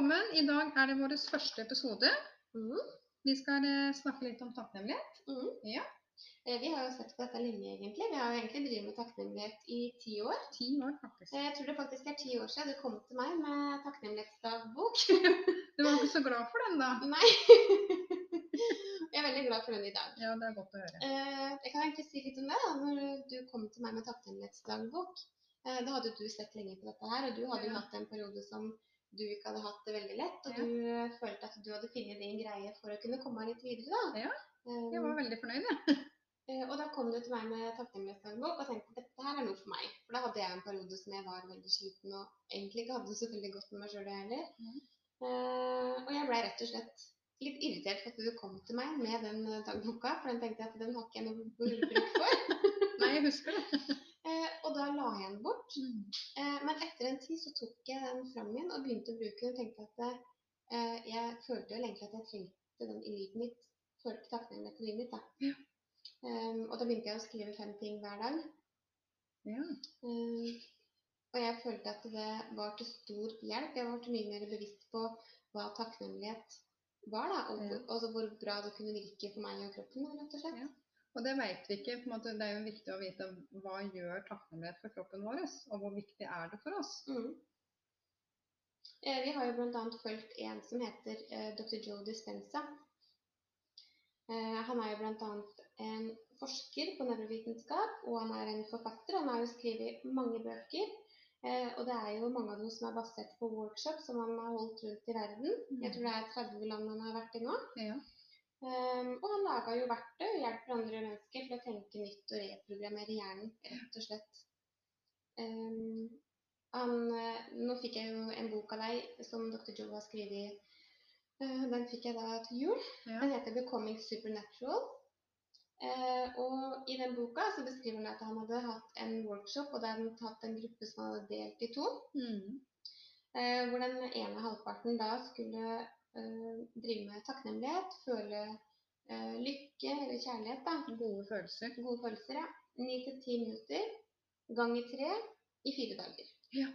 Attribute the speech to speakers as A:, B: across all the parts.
A: Velkommen. I dag er det vår første episode.
B: Mm.
A: Vi skal eh, snakke litt om takknemlighet.
B: Mm.
A: Ja.
B: Eh, Vi har jo sett på dette lenge, egentlig. Vi har jo egentlig drevet med takknemlighet i ti år.
A: Ti år, faktisk.
B: Eh, Jeg tror det faktisk er ti år siden du kom til meg med takknemlighetsdagbok.
A: Du var ikke så glad for den, da?
B: Nei. Jeg er veldig glad for den i dag.
A: Ja, det er godt å høre.
B: Jeg kan egentlig si litt om det. da. Når du kom til meg med takknemlighetsdagbok, da hadde du sett lenge på dette her, og du hadde jo
A: Ja.
B: hatt en periode som du ikke hadde hatt det veldig lett, og
A: Ja.
B: du eh, følte at du hadde funnet din greie for å kunne komme litt videre. da.
A: Ja,
B: Eh,
A: Jeg var veldig fornøyd, jeg.
B: Ja. Og da kom du til meg med takknemlighetsdagbok og tenkte at dette her er noe for meg. For da hadde jeg en periode som jeg var veldig sliten og egentlig ikke hadde det så veldig godt med meg sjøl heller.
A: Mm.
B: Eh, og jeg blei rett og slett litt irritert for at du kom til meg med den eh, dagboka, for den tenkte jeg at den har ikke jeg noe bruk for.
A: Nei, jeg husker det.
B: Eh, og da la jeg den bort. Eh, tid så tok jeg den fram igjen og begynte å bruke den. og tenkte at eh, Jeg følte vel egentlig at jeg trengte den i livet mitt. Følte takknemligheten i livet mitt. da.
A: Ja.
B: Um, og da begynte jeg å skrive fem ting hver dag.
A: Ja.
B: Um, og jeg følte at det var til stor hjelp. Jeg ble mye mer bevisst på hva takknemlighet var. da, Og
A: Ja.
B: hvor, altså hvor bra det kunne virke for meg og kroppen. rett og slett.
A: Ja. Og det vet vi ikke. måte, Det er jo viktig å vite hva gjør takknemlighet for kroppen vår, og hvor viktig er det for oss.
B: Mm. Eh, Vi har jo bl.a. fulgt en som heter eh, dr. Joe Dispenza. Eh, han er jo bl.a. en forsker på nevrovitenskap, og han er en forfatter. Han har jo skrevet mange bøker. Og det er jo mange av dem som er basert på workshops som han har holdt rundt i verden. Jeg tror det er 30 land han har vært i nå.
A: Ja.
B: Um, og han laga jo verktøy og hjelper andre mennesker til å tenke nytt og reprogrammere hjernen, rett og slett. Um, han, eh, nå fikk jeg jo en bok av deg som dr. Joe har skrevet. Eh, den fikk jeg da til jul.
A: Ja.
B: Den heter 'Becoming Supernatural'. Eh, og i den boka så beskriver han at han hadde hatt en workshop, og der han hadde hatt en gruppe som han hadde delt i to.
A: Mm.
B: Eh, hvor den ene halvparten da skulle drive med takknemlighet, føle eh, lykke eller kjærlighet. da,
A: Gode følelser.
B: Gode følelser, ja. Ni til ti minutter ganger tre i fire dager.
A: Ja.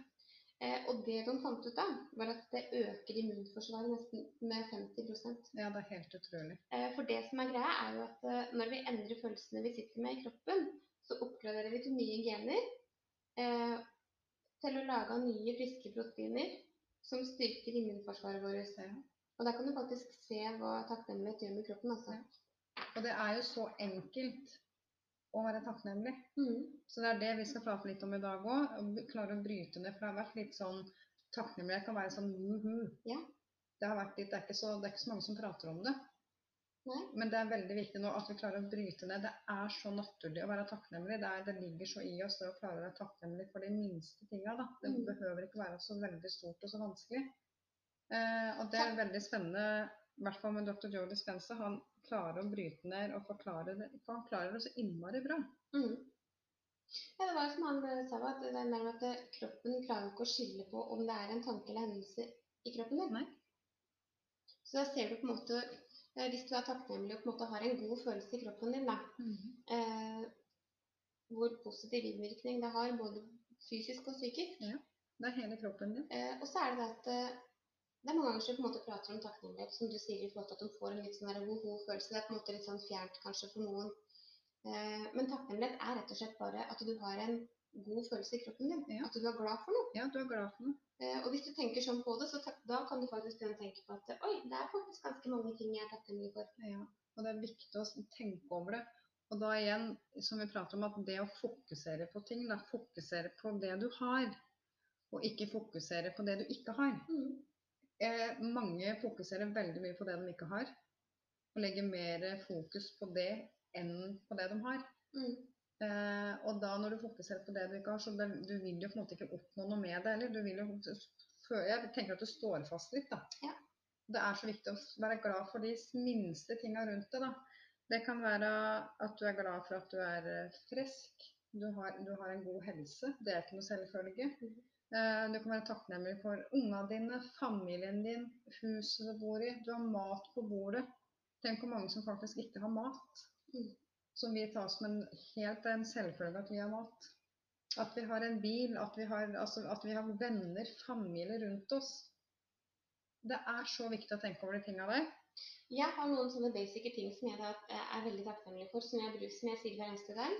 B: Eh, og det de fant ut av, var at det øker immunforsvaret nesten med 50%
A: Ja, det er helt utrolig.
B: eh, For det som er greia, er jo at eh, når vi endrer følelsene vi sitter med i kroppen, så oppgraderer vi til nye gener eh, til å lage nye, friske proteiner som styrker immunforsvaret vårt.
A: Ja.
B: Og der kan du faktisk se hva takknemlighet gjør med kroppen. altså.
A: Ja. Og det er jo så enkelt å være takknemlig.
B: Mm.
A: Så det er det vi skal prate litt om i dag òg. Klare å bryte ned. For det har vært litt sånn Takknemlighet kan være sånn muhu.
B: Ja.
A: Det har vært litt, det er, ikke så, det er ikke så mange som prater om det.
B: Nei.
A: Men det er veldig viktig nå at vi klarer å bryte ned. Det er så naturlig å være takknemlig. Det, er, det ligger så i oss det å klare å være takknemlig for de minste tinga. Det
B: Mm.
A: behøver ikke være så veldig stort og så vanskelig. Eh, og det er veldig spennende, i hvert fall med dr. Joe Dispense. Han klarer å bryte ned og forklare det. For han klarer det så innmari bra.
B: Mm. Ja, det var som han sa, at det er at kroppen klarer ikke å skille på om det er en tanke eller hendelse i kroppen din.
A: Nei.
B: Så da ser du på en måte eh, Hvis du er takknemlig og på en måte har en god følelse i kroppen din, da, eh, hvor positiv innvirkning det har både fysisk og psykisk.
A: Ja, Det er hele kroppen din.
B: Eh, og så er det det at eh, det er mange ganger som på en måte prater om takknemlighet, som du sier, i forhold til at de får en litt sånn der god, god følelse. Det er på en måte litt sånn fjernt kanskje for noen. Eh, men takknemlighet er rett og slett bare at du har en god følelse i kroppen din.
A: Ja.
B: At du er glad for noe.
A: Ja, du er glad for noe.
B: Eh, og hvis du tenker sånn på det, så takk, da kan du faktisk begynne å tenke på at oi, det er faktisk ganske mange ting jeg er takknemlig for.
A: Ja, og det er viktig å tenke over det. Og da igjen, som vi prater om, at det å fokusere på ting, da fokusere på det du har, og ikke fokusere på det du ikke har.
B: Mm.
A: Eh, mange fokuserer veldig mye på det de ikke har, og legger mer fokus på det enn på det de har.
B: Mm.
A: Eh, og da når du fokuserer på det du ikke har, så det, du vil jo på en måte ikke oppnå noe med det heller. Jeg tenker at du står fast litt, da.
B: Ja.
A: Det er så viktig å være glad for de minste tinga rundt det, da. Det kan være at du er glad for at du er eh, frisk. Du har, du har en god helse. Det er ikke noe selvfølge.
B: Mhm.
A: Eh, Du kan være takknemlig for ungene dine, familien din, huset du bor i. Du har mat på bordet. Tenk hvor mange som faktisk ikke har mat.
B: Mm.
A: Som vi tar som en helt en selvfølge at vi har mat. At vi har en bil, at vi har, altså, at vi har venner, familie rundt oss. Det er så viktig å tenke over de tinga der.
B: Jeg har noen sånne basic ting som jeg eh, er veldig takknemlig for, som jeg, som jeg sier hver eneste dag.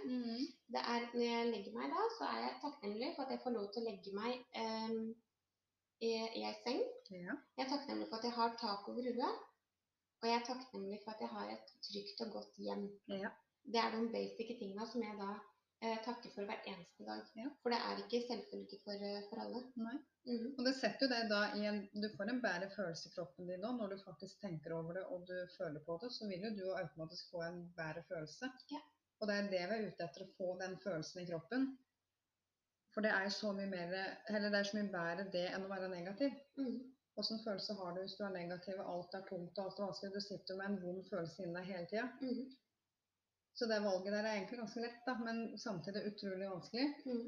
B: Det er Når jeg legger meg da, så er jeg takknemlig for at jeg får lov til å legge meg um, i, i ei seng.
A: Ja.
B: Jeg er takknemlig for at jeg har tak over hodet. Og jeg er takknemlig for at jeg har et trygt og godt hjem.
A: Ja.
B: Det er de basic tinga som jeg da eh, takker for hver eneste dag.
A: Ja.
B: For det er ikke selvfølge for, eh, for alle.
A: Nei.
B: Mm.
A: Og det setter jo deg da i en Du får en bedre følelse i kroppen din nå når du faktisk tenker over det og du føler på det. Så vil jo du automatisk få en bedre følelse.
B: Ja.
A: Og det er det vi er ute etter, å få den følelsen i kroppen. For det er så mye mer Eller det er så mye bedre det enn å være negativ. Hvilken følelse har du hvis du er negativ og alt er tungt og alt er vanskelig? Du sitter med en vond følelse inni deg hele tida.
B: Mhm.
A: Så det valget der er egentlig ganske lett, da, men samtidig utrolig vanskelig.
B: Mm.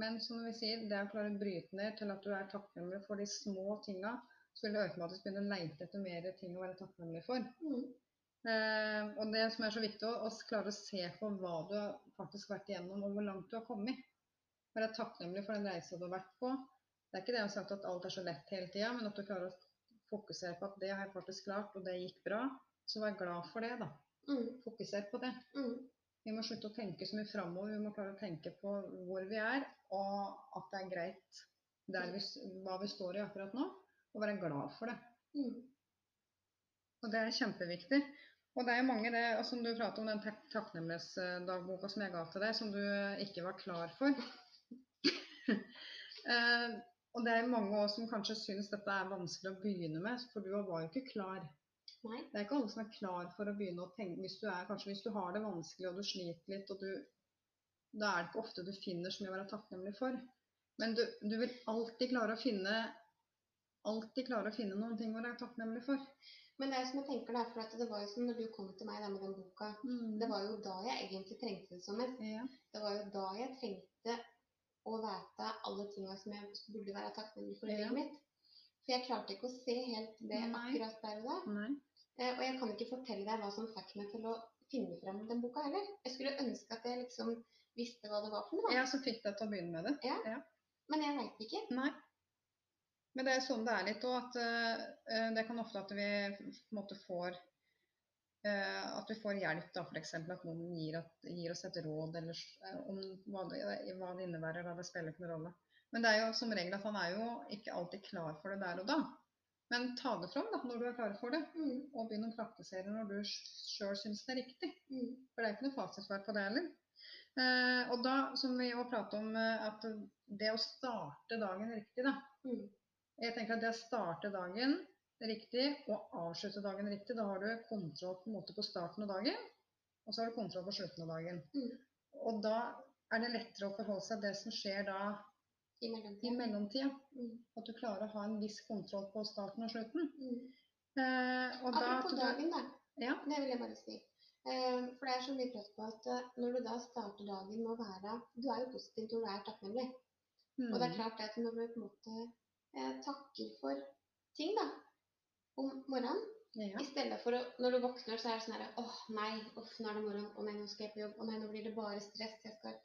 A: Men som vi sier, det å klare å bryte ned til at du er takknemlig for de små tinga, så vil du automatisk begynne å leite etter mer ting å være takknemlig for.
B: Mm.
A: Eh, og det som er så viktig, å, klare å se på hva du har faktisk vært igjennom, og hvor langt du har kommet. Være takknemlig for den reisa du har vært på. Det er ikke det jeg har sagt at alt er så lett hele tida, men at du klarer å fokusere på at det har jeg faktisk klart, og det gikk bra. Så vær glad for det, da.
B: Mhm.
A: Fokusere på det.
B: Mm.
A: Vi må slutte å tenke så mye framover. Vi må klare å tenke på hvor vi er, og at det er greit der vi, hva vi står i akkurat nå. Og være glad for det.
B: Mm.
A: Og det er kjempeviktig. Og det er mange, det, som du prater om den tak takknemlighetsdagboka som jeg ga til deg, som du ikke var klar for. eh, og det er mange også som kanskje syns dette er vanskelig å begynne med, for du var jo ikke klar.
B: Nei.
A: Det er ikke alle som er klar for å begynne å tenke hvis du, er, kanskje hvis du har det vanskelig og du sliter litt, og du, da er det ikke ofte du finner så mye å være takknemlig for. Men du, du vil alltid klare å finne alltid klare å finne noen ting å være takknemlig for.
B: Men det er jo som jeg tenker da, for at det var jo som når du kom til meg med den boka, det var jo da jeg egentlig trengte det som mest.
A: ja.
B: Det var jo da jeg trengte å vite alle tinga som jeg burde være takknemlig for i
A: Ja.
B: livet mitt. For jeg klarte ikke å se helt det
A: Nei.
B: akkurat der og da.
A: Nei.
B: Eh, og jeg kan ikke fortelle deg hva som fikk meg til å finne fram den boka heller. Jeg skulle ønske at jeg liksom visste hva det var for noe.
A: Ja, så fikk deg til å begynne med det. Ja?
B: Men jeg veit ikke.
A: Nei. Men det er sånn det er litt òg, at uh, det kan ofte at vi måte får uh, At vi får hjelp, da, f.eks. at noen gir, at, gir oss et råd eller om hva det, hva det innebærer. Da det spiller noen rolle. Men det er jo som regel at han er jo ikke alltid klar for det der og da. Men ta det fram da, når du er klar for det,
B: Mm,
A: og begynn å praktisere når du sjøl syns det er riktig.
B: mm,
A: For det er ikke noe fasitsvar på det heller. Eh, og da, som vi jo pratet om, eh, at det å starte dagen riktig, da.
B: mm.
A: Jeg tenker at det å starte dagen riktig og avslutte dagen riktig, da har du kontroll på en måte på starten av dagen, og så har du kontroll på slutten av dagen.
B: Mm.
A: Og da er det lettere å forholde seg til det som skjer da
B: I mellomtida.
A: mellomtida.
B: Mm,
A: At du klarer å ha en viss kontroll på starten og slutten.
B: mm.
A: Eh, og da,
B: Apropos dagen, da.
A: Ja.
B: Det vil jeg bare si. Eh, for det er så mye press på at eh, når du da starter dagen med å være Du er jo positiv når du er takknemlig. Og det er
A: Mm.
B: klart at når du på en måte eh, takker for ting da, om morgenen,
A: ja.
B: i stedet for å Når du våkner, så er det sånn her åh nei, uff, nå er det morgen. Å nei, nå skal jeg på jobb. Å nei, nå blir det bare stress. Jeg skal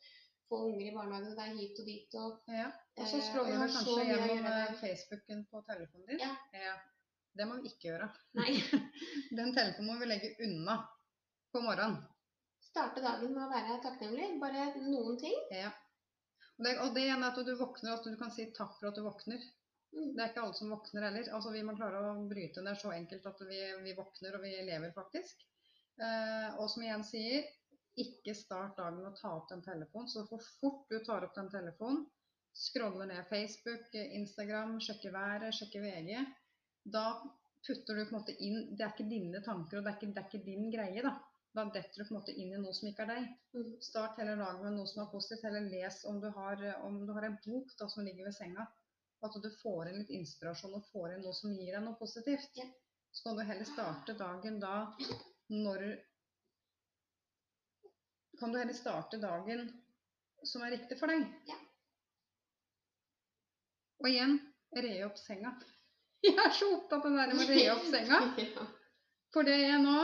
B: få unger i barnehagen, og det er hit og dit og
A: ja. Og så
B: Eh,
A: scroller du kanskje gjennom
B: gjøre
A: eh. Facebooken på telefonen din.
B: Ja.
A: Det må vi ikke gjøre.
B: Nei.
A: Den telefonen må vi legge unna på morgenen.
B: Starte dagen med å være takknemlig. Bare noen ting.
A: Ja. Og det, og det igjen er at du våkner, at du kan si takk for at du våkner.
B: Mm.
A: Det er ikke alle som våkner heller. Altså, vi må klare å bryte ned så enkelt at vi, vi våkner og vi lever faktisk. Eh, og som igjen sier, ikke start dagen med å ta opp den telefonen. Så for fort du tar opp den telefonen, scroller ned Facebook, Instagram, sjekker været, sjekker VG, da putter du på en måte inn Det er ikke dine tanker, og det er ikke, det er ikke din greie, da. Da detter du på en måte inn i noe som ikke er deg.
B: Mm.
A: Start heller dagen med noe som er positivt. Eller les om du har, om du har en bok da, som ligger ved senga. At du får inn litt inspirasjon og får inn noe som gir deg noe positivt. Så kan du heller starte dagen da når Kan du heller starte dagen som er riktig for deg.
B: Ja.
A: Og igjen re opp senga. Jeg er så opptatt av det der med å re opp senga.
B: ja.
A: For det er nå,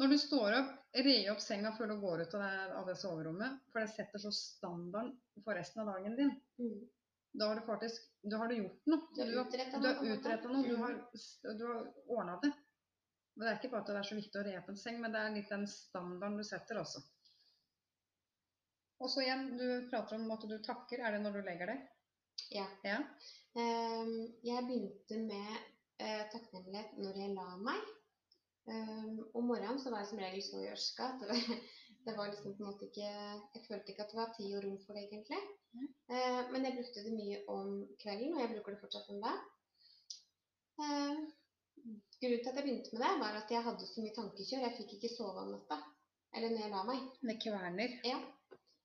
A: når du står opp, re opp senga før du går ut av det, av det soverommet. For det setter så standarden for resten av dagen din.
B: Mm.
A: Da har du faktisk da har du gjort noe.
B: Du har utrettet
A: du
B: noe,
A: har
B: på en måte.
A: utrettet noe. Du
B: Mm.
A: har, du har ordna det. Men det er ikke bare at det er så viktig å re opp en seng, men det er litt den standarden du setter også. Og så igjen, du prater om at du takker. Er det når du legger deg?
B: Ja.
A: Ja.
B: Um, jeg begynte med uh, takknemlighet når jeg la meg. Um, om morgenen så var jeg som regel så gjørska at det det var liksom på en måte ikke Jeg følte ikke at det var tid og rom for det, egentlig.
A: Nei.
B: Uh, men jeg brukte det mye om kvelden, og jeg bruker det fortsatt om det. Uh, grunnen til at jeg begynte med det, var at jeg hadde så mye tankekjør. Jeg fikk ikke sove om natta. Eller når jeg la meg.
A: Med kverner.
B: Ja.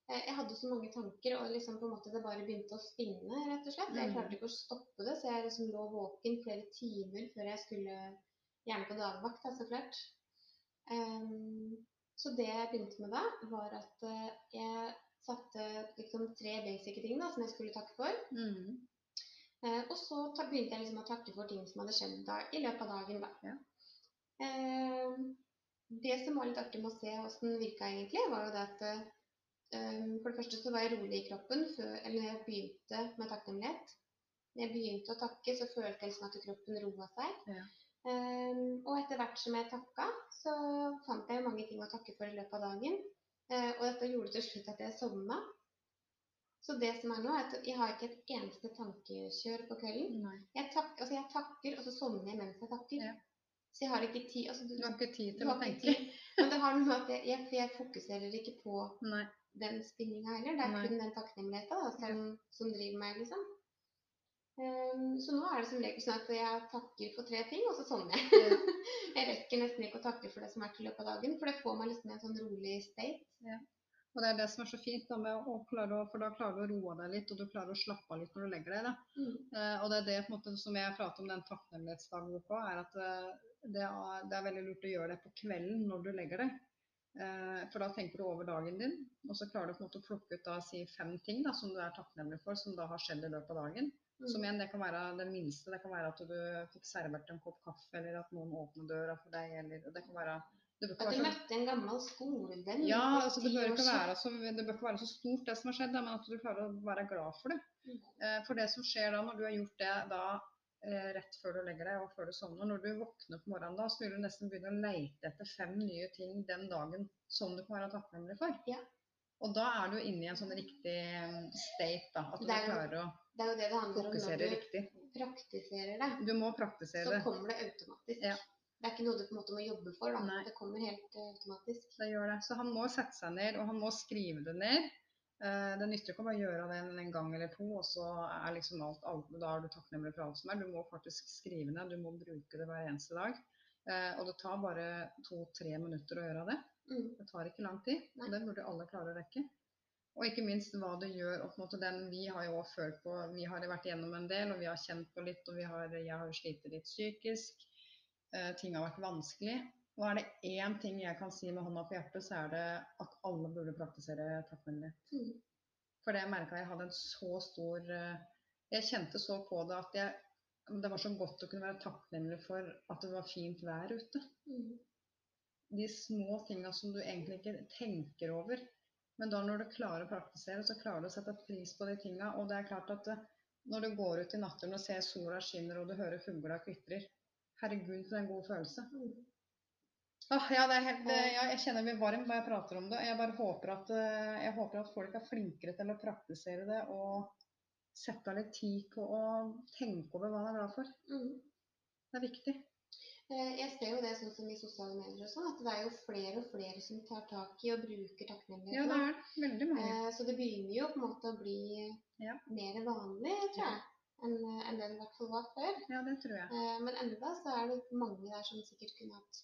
B: Eh, Jeg hadde så mange tanker, og liksom på en måte det bare begynte å spinne, rett og slett. Jeg
A: Mm.
B: klarte ikke å stoppe det, så jeg liksom lå våken flere timer før jeg skulle Gjerne på dagvakt, da, så klart. Um, så det jeg begynte med da, var at eh, jeg satte liksom tre basic ting da, som jeg skulle takke for.
A: Mm.
B: Uh, og så begynte jeg liksom å takke for ting som hadde skjedd da, i løpet av dagen. Da.
A: Ja.
B: Eh, det som var litt artig med å se hvordan det virka egentlig, var jo det at For det første så var jeg rolig i kroppen før, eller når jeg begynte med takknemlighet. Når jeg begynte å takke, så følte jeg liksom at kroppen roa seg.
A: Ja.
B: Um, og etter hvert som jeg takka, så fant jeg mange ting å takke for i løpet av dagen. Uh, og dette gjorde til slutt at jeg sovna. Så det som er nå, er at jeg har ikke et eneste tankekjør på kvelden. Jeg, tak, altså jeg takker, og så sovner jeg mens jeg takker.
A: Ja.
B: Så jeg har ikke tid altså du,
A: Du har ikke tid til å tenke.
B: tid. Men det har noe med at jeg, jeg, jeg fokuserer ikke på
A: Nei.
B: Den spinninga heller. Det er
A: Nei.
B: kun den takknemligheten da, som, som driver meg, liksom. Um, så nå er det som regel sånn at jeg takker for tre ting, og så sovner jeg. Jeg rekker nesten ikke å takke for det som er til løpet av dagen, for det får meg liksom i en sånn rolig state.
A: Og det er det som er så fint, da, med å for da klarer du å roe deg litt, og du klarer å slappe av litt når du legger deg.
B: Mm.
A: Uh, og det er det måte, som jeg prater om den takknemlighetsdagboka, er at eh, det er, det er veldig lurt å gjøre det på kvelden når du legger deg. Eh, for da tenker du over dagen din, og så klarer du på en måte å plukke ut da, si fem ting da, som du er takknemlig for, som da har skjedd i løpet av dagen.
B: Mm.
A: Som igjen, det kan være det minste. Det kan være at du fikk servert en kopp kaffe, eller at noen åpner døra for deg, eller det kan være det
B: At du møtte en gammel skolevenn
A: ja, altså det bør, ikke være så, det bør ikke være så stort det som har skjedd, men at du klarer å være glad for det.
B: Mm.
A: Eh, for det som skjer da, når du har gjort det da eh, rett før du legger deg og før du sovner, når du våkner på morgenen da, så vil du nesten begynne å leite etter fem nye ting den dagen som du kan være takknemlig for.
B: Ja.
A: Og da er du inne i en sånn riktig eh, state, da. At du
B: jo
A: klarer å
B: Det er jo det det handler om
A: fokusere
B: når du
A: riktig.
B: praktiserer det.
A: Du må praktisere det.
B: Så kommer det automatisk.
A: Ja.
B: Det er ikke noe du på en måte må jobbe for. Da.
A: Nei.
B: Det kommer helt eh, automatisk.
A: Det gjør det. Så han må sette seg ned, og han må skrive det ned. Eh, Det nytter ikke å bare gjøre det en, en gang eller to, og så er liksom alt, da er du takknemlig for alt som er. Du må faktisk skrive ned, du må bruke det hver eneste dag. Eh, Og det tar bare to-tre minutter å gjøre det.
B: Mm.
A: Det tar ikke lang tid, og det burde alle klare å rekke. Og ikke minst hva det gjør opp mot den vi har jo følt på, vi har vært igjennom en del, og vi har kjent på litt, og vi har, jeg har slitt litt psykisk. Eh, ting har vært vanskelig. Og er det én ting jeg kan si med hånda på hjertet, så er det at alle burde praktisere takknemlighet.
B: Mm.
A: For det merka jeg hadde en så stor eh, Jeg kjente så på det at jeg, det var så godt å kunne være takknemlig for at det var fint vær ute
B: Mm.
A: de små tinga som du egentlig ikke tenker over. Men da når du klarer å praktisere, så klarer du å sette pris på de tinga. Og det er klart at eh, når du går ut i naturen og ser sola skinner og du hører fugla kvitrer Herregud, for en god følelse.
B: Mm.
A: Åh, ja, det er helt, ja, jeg kjenner meg varm når jeg prater om det. Jeg bare håper at, eh, jeg håper at folk er flinkere til å praktisere det og sette av litt tid på å tenke over hva man er glad for.
B: Mm.
A: Det er viktig.
B: Eh, Jeg ser jo det sånn som i sosiale medier og sånn, at det er jo flere og flere som tar tak i og bruker takknemlighet
A: Ja, det er. Veldig mange.
B: Eh, Så det begynner jo på en måte å bli
A: Ja.
B: mer vanlig, tror jeg, enn enn det i hvert fall var før.
A: Ja, det tror jeg.
B: Eh, Men enda så er det mange der som sikkert kunne hatt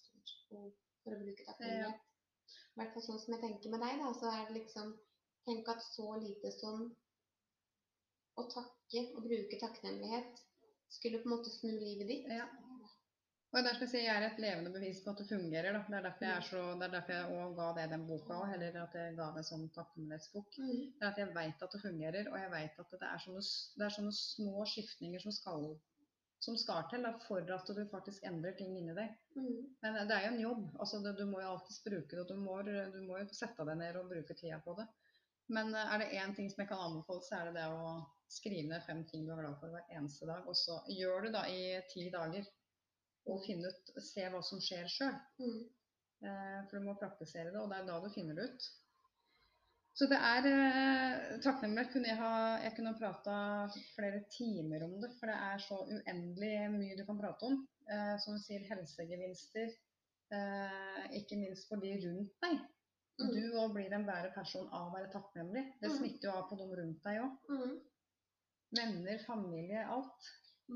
B: behov for å bruke takknemlighet. i hvert fall sånn som jeg tenker med deg, da, så er det liksom Tenk at så lite som å takke og bruke takknemlighet skulle på en måte snu livet ditt.
A: Ja. Og det er derfor jeg sier jeg er et levende bevis på at det fungerer. Da. Det er derfor jeg, så, det er derfor jeg ga det den boka òg, heller at jeg ga det en sånn takknemlighetsbok.
B: Mm.
A: Det er at jeg veit at det fungerer, og jeg veit at det er, sånne, det er sånne små skiftninger som skal, som skal til da, for at du faktisk endrer ting inni deg.
B: Mm.
A: Men det er jo en jobb. altså du, Du må jo alltids bruke det, du må, du må jo sette deg ned og bruke tida på det. Men eh, er det én ting som jeg kan anbefale, så er det det å skrive ned fem ting du er glad for hver eneste dag. Og så gjør du da i ti dager. Og finne ut, se hva som skjer sjøl.
B: Mm.
A: Eh, for du må praktisere det, og det er da du finner det ut. Så det er eh, takknemlighet. Kunne jeg, ha, jeg kunne ha prata flere timer om det, for det er så uendelig mye du kan prate om. Eh, som du sier, helsegevinster. Eh, ikke minst for de rundt deg.
B: Mm.
A: Du òg blir en bedre person av å være takknemlig. Det
B: Mm.
A: smitter jo av på de rundt deg òg.
B: Mm.
A: Venner, familie, alt.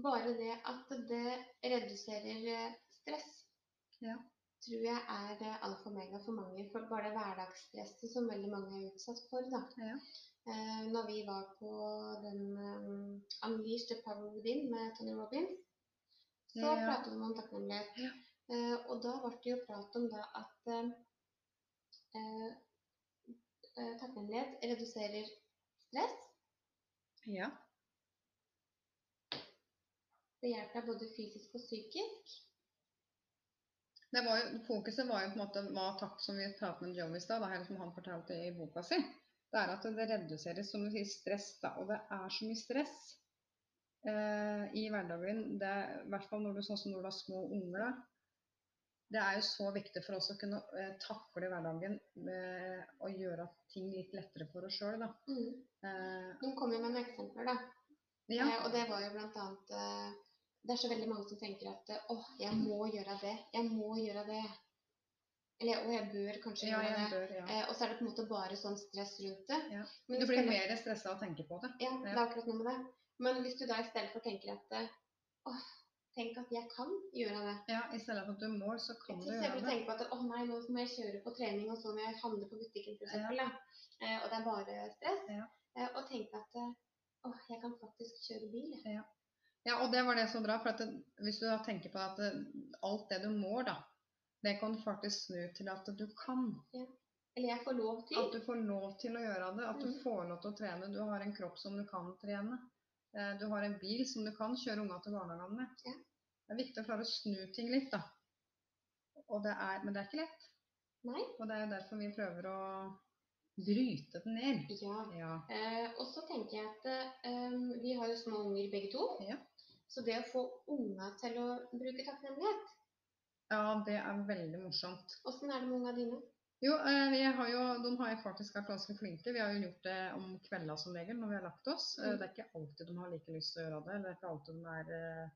B: Bare det at det reduserer eh, stress,
A: Ja.
B: Tror jeg er eh, alfa og omega for mange. For bare det hverdagsstresset som veldig mange er utsatt for. da.
A: Ja.
B: Eh, når vi var på den um, Unleash the Power Within med Tony Robbins, så
A: Ja.
B: pratet vi om takknemlighet.
A: Ja.
B: Eh, og da ble det jo prat om da at eh, eh, eh, takknemlighet reduserer stress.
A: ja.
B: Det hjelper deg både fysisk og psykisk.
A: Det var jo, fokuset var jo på en måte hva takt som vi pratet med Joe i stad, som han fortalte i boka si. Det er at det reduseres som du sier, stress. da, Og det er så mye stress eh, i hverdagen. Det, I hvert fall når du, sånn som når du har små unger. da. Det er jo så viktig for oss å kunne eh, takle hverdagen eh, og gjøre ting litt lettere for oss sjøl.
B: Mm.
A: Eh,
B: De kom jo med noen eksempler, da.
A: ja.
B: Eh, og det var jo eh, Det er så veldig mange som tenker at åh, jeg må gjøre det. Jeg må gjøre det. Eller å, jeg bør kanskje
A: ja,
B: gjøre det.
A: bør, ja.
B: Eh, og så er det på en måte bare sånn stress rundt det.
A: Ja.
B: Men
A: Du blir
B: stedet-
A: mer stressa av å tenke på det.
B: Ja, det er akkurat noe med det. Men hvis du da i stedet for tenker at åh, tenk at jeg kan gjøre det.
A: Ja, I stedet for at du må, så kan du gjøre
B: du
A: det.
B: tenker på at åh nei, nå må jeg kjøre på trening, og så må jeg handle på butikken f.eks.
A: Ja.
B: Ja. Eh, og det er bare stress.
A: Ja.
B: Eh, og tenke at åh, jeg kan faktisk kjøre bil. jeg.
A: Ja, og det var det så bra. for at det, Hvis du tenker på at det, alt det du må, da, det kan du faktisk snu til at du kan. Ja.
B: Eller jeg får lov til.
A: At du får lov til å gjøre det. At du
B: Mm.
A: får lov til å trene. Du har en kropp som du kan trene. Eh, Du har en bil som du kan kjøre unga til barnehagen med.
B: Ja.
A: Det er viktig å klare å snu ting litt, da. Og det er, men det er ikke lett.
B: Nei.
A: Og det er jo derfor vi prøver å bryte den ned.
B: Ja.
A: Ja.
B: Eh, og så tenker jeg at eh, vi har jo små unger begge to.
A: Ja.
B: Så det å få unga til å bruke takknemlighet
A: ja, det er veldig morsomt.
B: Åssen er det med unga dine?
A: Jo, eh, har jo, de har jeg faktisk vært ganske flinke. Vi har jo gjort det om kvelda som regel når vi har lagt oss. Eh,
B: Mm.
A: Det er ikke alltid de har like lyst til å gjøre det. Det er ikke alltid de er eh,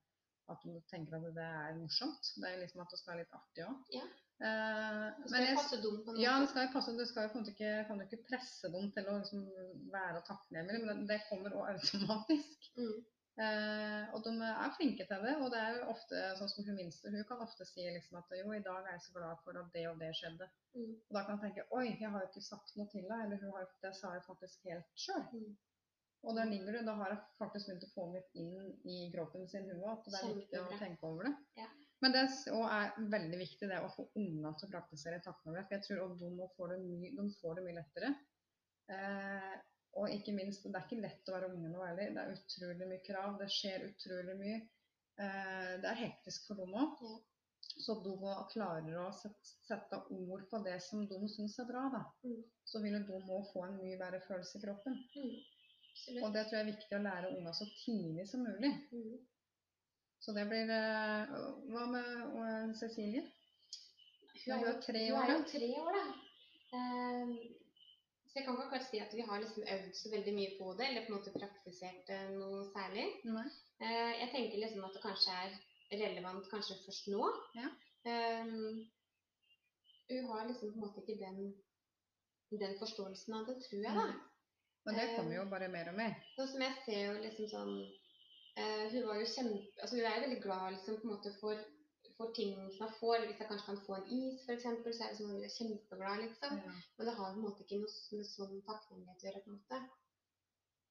A: at de tenker at det er morsomt. Det er liksom at det skal være litt artig òg.
B: Ja.
A: Eh, men
B: skal
A: jeg,
B: passe dem på en
A: ja, det skal jo passe. Du skal jo ikke, kan jo ikke presse dem til å liksom være takknemlige, men det, det kommer òg automatisk.
B: Mm.
A: Eh, og de er flinke til det. Og det er jo ofte sånn som hun minste, hun kan ofte si liksom at jo, i dag er jeg så glad for at det og det skjedde.
B: Mm.
A: Og da kan jeg tenke oi, jeg har jo ikke sagt noe til deg, eller hun har, det sa jeg faktisk helt sjøl.
B: Mm.
A: Og der ligger det, da har jeg faktisk begynt å få den litt inn i kroppen sin, hun òg. At det er viktig å
B: tenke
A: over det.
B: Ja.
A: Men det er veldig viktig det å få ungene til å praktisere takknemlighet. For jeg tror at de, får det mye, de får det mye lettere. Eh, og ikke minst, det er ikke lett å være unge nå heller. Det er utrolig mye krav. Det skjer utrolig mye. Eh, det er hektisk for dem òg. Så de klarer å sette, ord på det som de syns er bra, da.
B: Mm.
A: Så vil de òg få en mye bedre følelse i kroppen.
B: Mm.
A: Og det tror jeg er viktig å lære unga så tidlig som mulig.
B: Mm.
A: Så det blir eh, Hva med eh, Cecilie?
B: Hun er,
A: tre
B: jo,
A: år,
B: hun er jo tre år, da. Så jeg kan ikke akkurat si at vi har liksom øvd så veldig mye på det, eller på en måte praktisert det noe særlig.
A: Nei.
B: Eh, jeg tenker liksom at det kanskje er relevant kanskje først nå.
A: Ja.
B: Um, hun har liksom på en måte ikke den, den forståelsen av det, tror jeg, da.
A: Men det kommer jo bare mer og mer.
B: Sånn som jeg ser jo liksom sånn uh, Hun var jo kjempe... Altså hun er jo veldig glad liksom på en måte for, for ting som jeg får. Hvis jeg kanskje kan få en is, f.eks., så er det som om jeg er kjempeglad, liksom.
A: Ja.
B: Men det har på en måte ikke noe med sånn takknemlighet å gjøre. på en måte.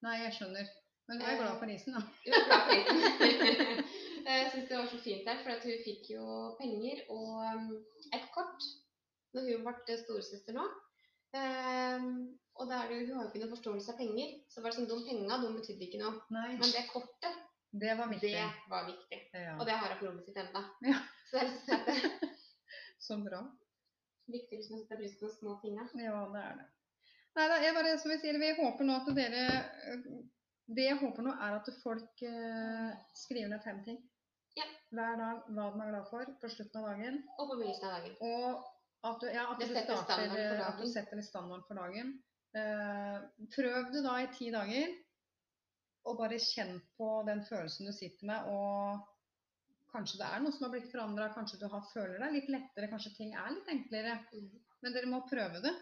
A: Nei, jeg skjønner. Men du er glad for isen, da.
B: Jo, for isen. jeg syns det var så fint der, for hun fikk jo penger og um, et kort når hun ble storesøster nå. Um, og er det hun har jo ikke noe forståelse av penger. Så var det sånn, de penga de betydde ikke noe.
A: Nei,
B: Men det kortet,
A: det var viktig.
B: det var viktig.
A: Ja.
B: Og det har hun på rommet sitt ennå.
A: Ja.
B: Så det at det er
A: Så bra.
B: viktig å sette pris på små ting.
A: Ja, det er det. Nei da, jeg bare, som vi sier, vi håper nå at dere Det jeg håper nå, er at folk eh, skriver ned fem ting.
B: Ja.
A: Hver dag hva de er glad for på slutten av dagen.
B: Og på begynnelsen av dagen.
A: Og at du, ja, at du,
B: setter
A: starter, øh, at du setter litt standard for dagen. Eh, prøv det da i ti dager. Og bare kjenn på den følelsen du sitter med. Og kanskje det er noe som har blitt forandra. Kanskje du har, føler deg litt lettere. Kanskje ting er litt enklere.
B: Mm.
A: Men dere må prøve det.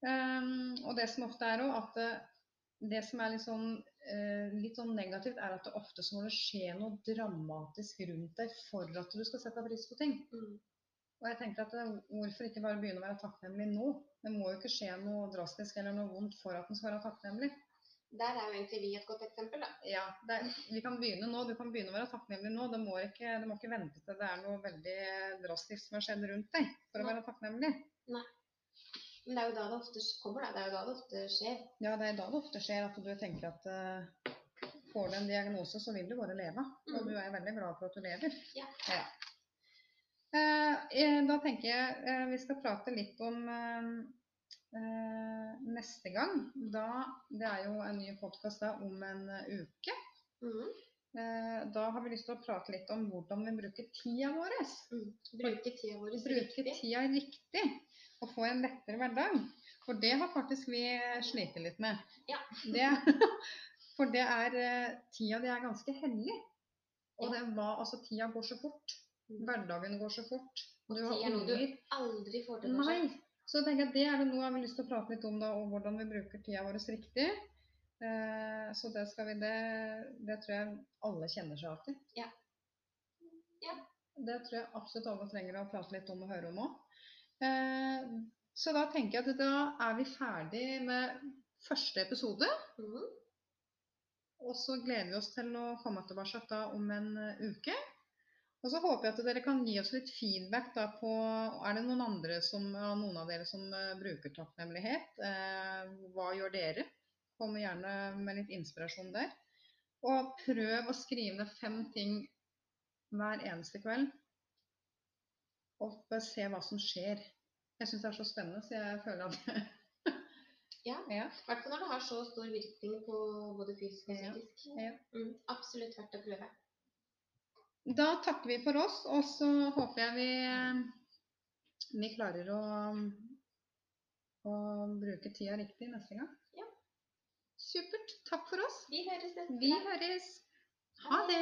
A: Um, og det som ofte er òg, at det, det som er litt sånn, uh, litt sånn negativt, er at det ofte så må det skje noe dramatisk rundt deg for at du skal sette pris på ting.
B: Mm.
A: Og jeg tenker at eh, hvorfor ikke bare begynne å være takknemlig nå? Det må jo ikke skje noe drastisk eller noe vondt for at en skal være takknemlig.
B: Der er jo egentlig vi et godt eksempel, da.
A: Ja, er, Vi kan begynne nå. Du kan begynne å være takknemlig nå. Det må ikke, det må ikke vente til det er noe veldig drastisk som har skjedd rundt deg for å være takknemlig. Nei.
B: Men det er jo da det ofte kommer, da. Det er jo da det ofte skjer.
A: Ja, det er da det ofte skjer at du tenker at uh, får du en diagnose, så vil du bare leve. Og
B: Mm.
A: du er veldig glad for at du lever.
B: Ja.
A: ja. Uh, da tenker jeg uh, vi skal prate litt om neste gang. Da, det er jo en ny podkast om en eh, uke.
B: Mm.
A: Eh, da har vi lyst til å prate litt om hvordan vi bruker tida vår.
B: Mm. Bruke tida vår
A: Bruke
B: riktig.
A: tida riktig og få en lettere hverdag. For det har faktisk vi slitt litt med.
B: Ja.
A: Det, for det er eh, Tida det er ganske hellig. Og det var, altså, tida går så fort.
B: Mm.
A: Hverdagen går så fort.
B: Og
A: Du har
B: er
A: unger.
B: aldri får til.
A: Nei. Så jeg tenker at det er det noe jeg har lyst til å prate litt om, da, og hvordan vi bruker tida vår riktig. Eh, så det skal vi det, det tror jeg alle kjenner seg i.
B: Ja. Ja.
A: Det tror jeg absolutt alle trenger å prate litt om og høre om òg. Eh, så da tenker jeg at da er vi ferdig med første episode.
B: Mhm.
A: Og så gleder vi oss til å komme tilbake om en eh, uke. Og så håper jeg at dere kan gi oss litt feedback da på Er det noen andre som, noen av dere som eh, bruker takknemlighet? Eh, hva gjør dere? Kom gjerne med litt inspirasjon der. Og prøv å skrive ned fem ting hver eneste kveld. Og se hva som skjer. Jeg syns det er så spennende, så jeg føler at
B: Ja.
A: ja.
B: I hvert fall når det har så stor virkning på både fysisk og
A: Ja.
B: psykisk.
A: Ja.
B: Mm. Absolutt verdt å prøve.
A: Da takker vi for oss, og så håper jeg vi, vi klarer å, å bruke tida riktig neste gang.
B: Ja.
A: Supert. Takk for oss.
B: Vi høres neste
A: Vi høres. Ha det.